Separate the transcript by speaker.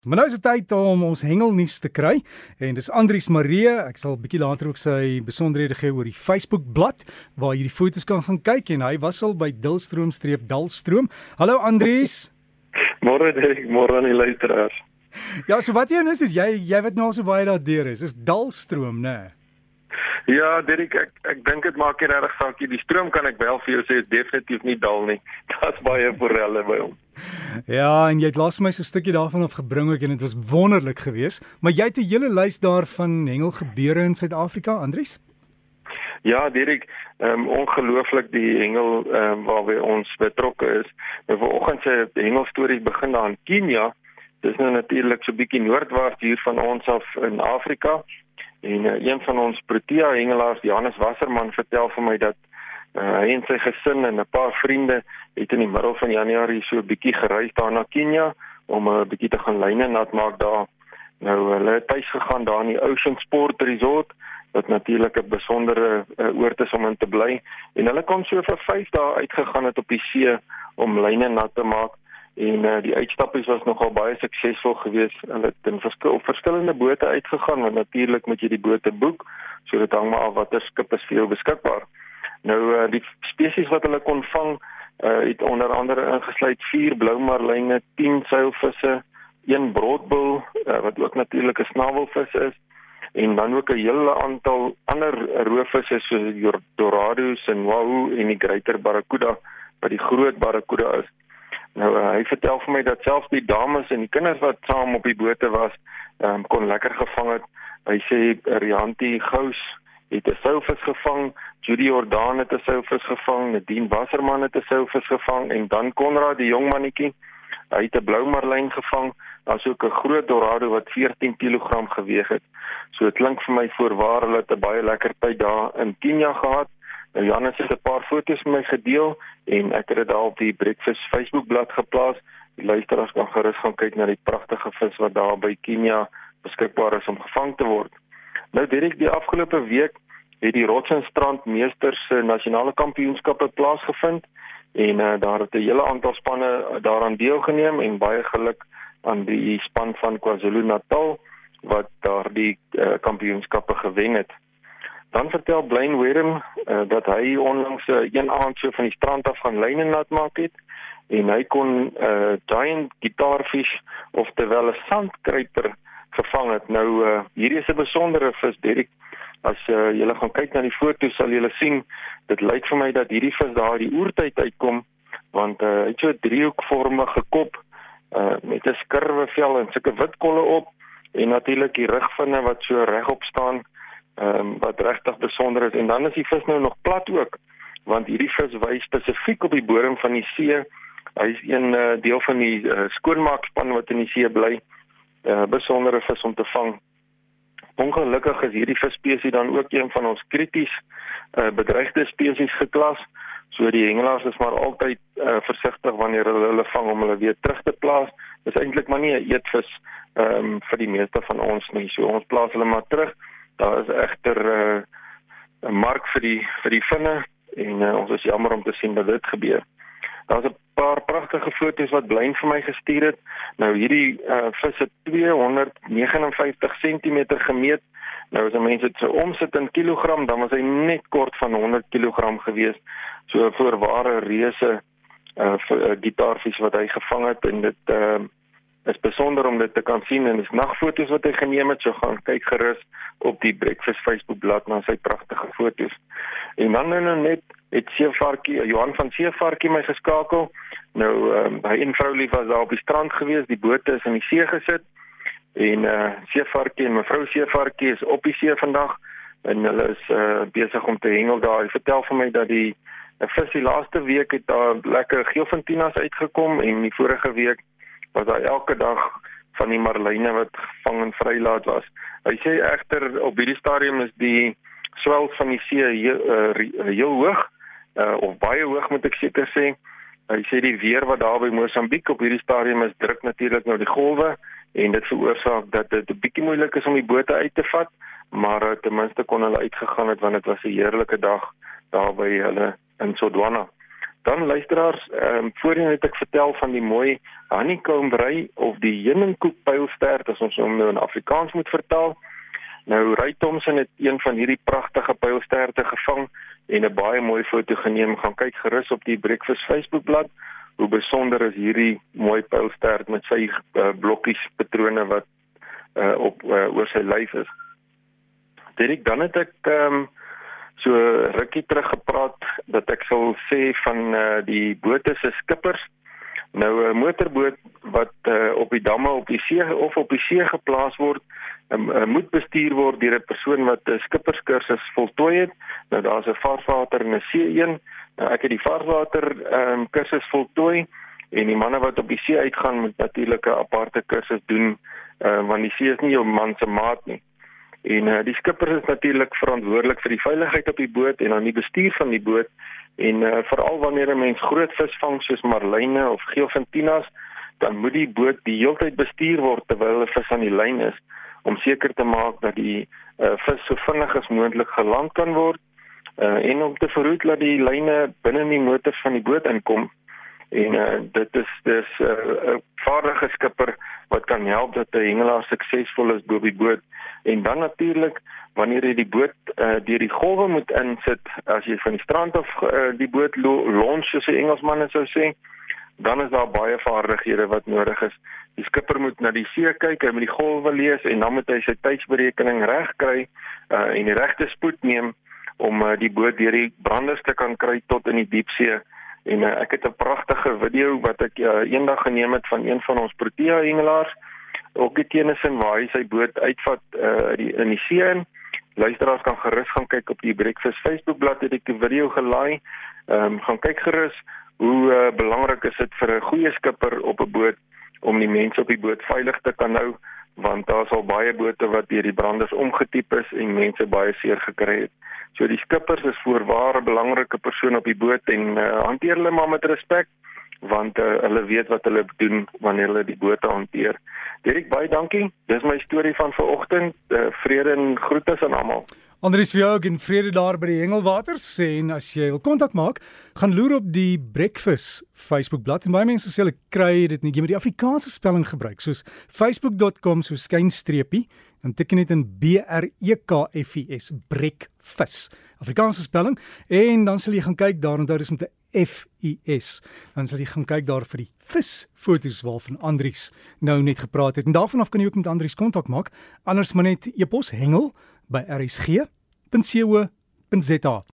Speaker 1: Maar nou is dit tyd om ons hengelnuus te kry en dis Andrius Marie. Ek sal 'n bietjie later ook sy besonderhede gee oor die Facebook bladsy waar jy die foto's kan gaan kyk en hy was al by Dilstroom streep Dalstroom. Hallo Andrius.
Speaker 2: Môre Derek, môre aan die luisteraars.
Speaker 1: Ja, so wat jy nou sê jy jy weet nou so baie daar deur is. Is Dalstroom, né? Nee?
Speaker 2: Ja, Derek, ek ek dink dit maak nie regtig saak nie. Die stroom kan ek wel vir jou sê is definitief nie dal nie. Dit's baie forelle by hom.
Speaker 1: Ja, en jy het laas my so 'n stukkie daarvan af gebring ook en dit was wonderlik geweest, maar jy het 'n hele lys daarvan hengel gebeure in Suid-Afrika, Andries?
Speaker 2: Ja, Dirk, ehm um, ongelooflik die hengel ehm um, waarby ons betrokke is. Nou vanoggend se hengel stories begin daar in Kenia. Dis nou natuurlik so bietjie noordwaarts hier van ons af in Afrika. En uh, een van ons Protea hengelaars, Johannes Wasserman, vertel vir my dat uh, hy en sy gesin en 'n paar vriende het in die middel van Januarie so 'n bietjie gereis daar na Kenia om 'n uh, bietjie te gaan lyne nat maak daar. Nou hulle het tuis gegaan daar in die Ocean Sport Resort wat natuurlik 'n besondere uh, oord is om in te bly en hulle kom so vir 5 dae uitgegaan het op die see om lyne nat te maak en uh, die uitstappies was nogal baie suksesvol geweest. Hulle het in verskil op verskillende bote uitgegaan want natuurlik moet jy die bote boek, so dit hang maar af watter skip is vir jou beskikbaar. Nou uh, die spesies wat hulle kon vang uh, het onder andere ingesluit vier blou marline, 10 seilvisse, een broodbul uh, wat ook natuurlik 'n snavelvis is en dan ook 'n hele aantal ander roofvisse soos dorados en wahoo en die greater barracuda wat die groot barracuda is. Nou uh, hy vertel vir my dat selfs die dames en die kinders wat saam op die bote was, um, kon lekker gevang het. Hy sê Rianti Gous het 'n soufvis gevang, Judy Jordan het 'n soufvis gevang, Nadine Wasserman het 'n soufvis gevang en dan Konrad die jong mannetjie, hy het 'n blou marlyn gevang. Daar's ook 'n groot dorado wat 14 kg geweg het. So dit klink vir my voorwaar hulle het 'n baie lekker tyd daar in Kenia gehad. Nou Janus het 'n paar foto's met my gedeel en ek het dit daar op die Breakfast Facebook bladsy geplaas. Die luisteraars kan gerus gaan kyk na die pragtige vis wat daar by Kenia beskikbaar is om gevang te word. Nou direk die afgelope week het die Rotsenstrand Meesters se nasionale kampioenskappe plaasgevind en uh, daar het 'n hele aantal spanne daaraan deelgeneem en baie geluk aan die span van KwaZulu-Natal wat daardie uh, kampioenskappe gewen het. Dan vertel Blaine Werm uh, dat hy onlangs uh, een aand so van die strand af gaan lyne nat maak het en hy kon 'n uh, giant guitarfish of terwyl 'n sandkruiper gevang het. Nou uh, hierdie is 'n besondere vis, Derek. As uh, jy gaan kyk na die foto, sal jy sien dit lyk vir my dat hierdie vis daar die oertyd uitkom want uh, hy het so 'n driehoekvormige kop uh, met 'n skurwe vel en sulke wit kolle op en natuurlik die rugvinne wat so regop staan um, wat regtig besonder is en dan is die vis nou nog plat ook want hierdie vis wys spesifiek op die bodem van die see. Hy is een uh, deel van die uh, skoonmaakspan wat in die see bly. 'n uh, besondere vis om te vang. Ongelukkig is hierdie visspesies dan ook een van ons krities uh, bedreigde spesies geklas. So die hengelaars is maar altyd uh, versigtig wanneer hulle hulle vang om hulle weer terug te plaas. Dis eintlik maar nie 'n eetvis ehm um, vir die meeste van ons nie. So ons plaas hulle maar terug. Daar is egter 'n uh, mark vir die vir die vinne en uh, ons is jammer om te sien dat dit gebeur. Daar's 'n paar pragtige foto's wat blyn vir my gestuur het. Nou hierdie uh, vis het 259 cm gemeet. Nou as mense dit so omsit in kilogram, dan was hy net kort van 100 kg gewees. So 'n voorware reuse uh gitaarvis wat hy gevang het en dit uh, is besonder om dit te kan sien en dis nagfoto's wat hy geneem het. So gaan kyk gerus op die Breakfast Facebook bladsy na sy pragtige foto's. En dan nou net het Seevarkie, Johan van Seevarkie my geskakel. Nou ehm um, hy en vrou lief was daar op die strand gewees, die bote is in die see gesit. En eh uh, Seevarkie en mevrou Seevarkie is op die see vandag en hulle is eh uh, besig om te hengel daar. Hy vertel vir my dat die 'n vis die laaste week het daar lekker geelfintinas uitgekom en die vorige week was daar elke dag van die marline wat gevang en vrylaat was. Hy sê egter op hierdie stadium is die swel van die see heel, uh, heel hoog uh, of baie hoog moet ek seker sê. Hy sê die weer wat daar by Mosambiek op hierdie stadium is druk natuurlik nou die golwe en dit veroorsaak dat dit 'n bietjie moeilik is om die bote uit te vat, maar uh, ten minste kon hulle uitgegaan het want dit was 'n heerlike dag daar by hulle in Sodwana. Dan luisteraars, ehm um, voorheen het ek vertel van die mooi honeycomb brei of die heuningkoek pylstert as ons hom nou in Afrikaans moet vertaal. Nou Ray Thompson het een van hierdie pragtige pylsterte gevang en 'n baie mooi foto geneem. Gaan kyk gerus op die Breakfast Facebookblad. Hoe besonder is hierdie mooi pylstert met sy uh, blokkies patrone wat uh, op uh, oor sy lyf is. Dit dan het ek ehm um, so rukkie terug gepraat dat ek sal sê van uh, die bote se skippers. Nou 'n motorboot wat uh, op die damme op die see of op die see geplaas word, um, uh, moet bestuur word deur 'n persoon wat 'n skipperskursus voltooi het. Nou daar's 'n vaarwater en 'n see een. Nou ek het die vaarwater um, kursus voltooi en die manne wat op die see uitgaan moet natuurlik 'n aparte kursus doen uh, want die see is nie jou man se maat nie. En uh, die skipper is natuurlik verantwoordelik vir die veiligheid op die boot en dan die bestuur van die boot. En uh, veral wanneer 'n mens groot vis vang soos marline of geelfintinas dan moet die boot die hele tyd bestuur word terwyl 'n vis aan die lyn is om seker te maak dat die uh, vis so vinnig as moontlik geland kan word uh, en om te verhoed dat die lyne binne in die motor van die boot inkom. En uh, dit is dis 'n uh, vaardige skipper wat kan help dat 'n hengelaar suksesvol is bo die boot en dan natuurlik wanneer jy die boot uh, deur die golwe moet insit as jy van die strand af uh, die boot launch soos 'n Engelsman sou sê dan is daar baie vaardighede wat nodig is. Die skipper moet na die see kyk hy moet die golwe lees en dan moet hy sy tydsberekening reg kry uh, en die regte spoed neem om uh, die boot deur die branders te kan kry tot in die diepsee. En uh, ek het 'n pragtige video wat ek uh, eendag geneem het van een van ons Protea hengelaars die teenisin waar hy sy boot uitvat uh, die, in die see. Luisteraars kan gerus gaan kyk op die Breakfast Facebookblad het ek die video gelaai. Ehm um, gaan kyk gerus hoe uh, belangrik is dit vir 'n goeie skipper op 'n boot om die mense op die boot veilig te kan hou want daar's al baie bote wat deur die branders omgetiep is en mense baie seer gekry het. So die skippers is voorwaar 'n belangrike persoon op die boot en uh, hanteer hulle maar met respek want uh, hulle weet wat hulle doen wanneer hulle die boot hanteer. Dirk baie dankie. Dis my storie van vanoggend. Uh, vrede en groete aan almal.
Speaker 1: Andries vir jou ook en vrede daar by die Hengelwaters en as jy wil kontak maak, gaan loer op die Breakfast Facebook bladsy en baie mense sê hulle kry dit nie, jy moet die Afrikaanse spelling gebruik soos facebook.com so skynstreepie dan teken dit in B R E K F I S Breakfast. Afrikaanse spelling en dan sal jy gaan kyk daar onthou dis met 'n F I S. Dan sal jy gaan kyk daar vir die vis fotos waarvan Andries nou net gepraat het en daarvan af kan jy ook met Andries kontak maak. Anders maar net e-pos hengel by rsg.co.za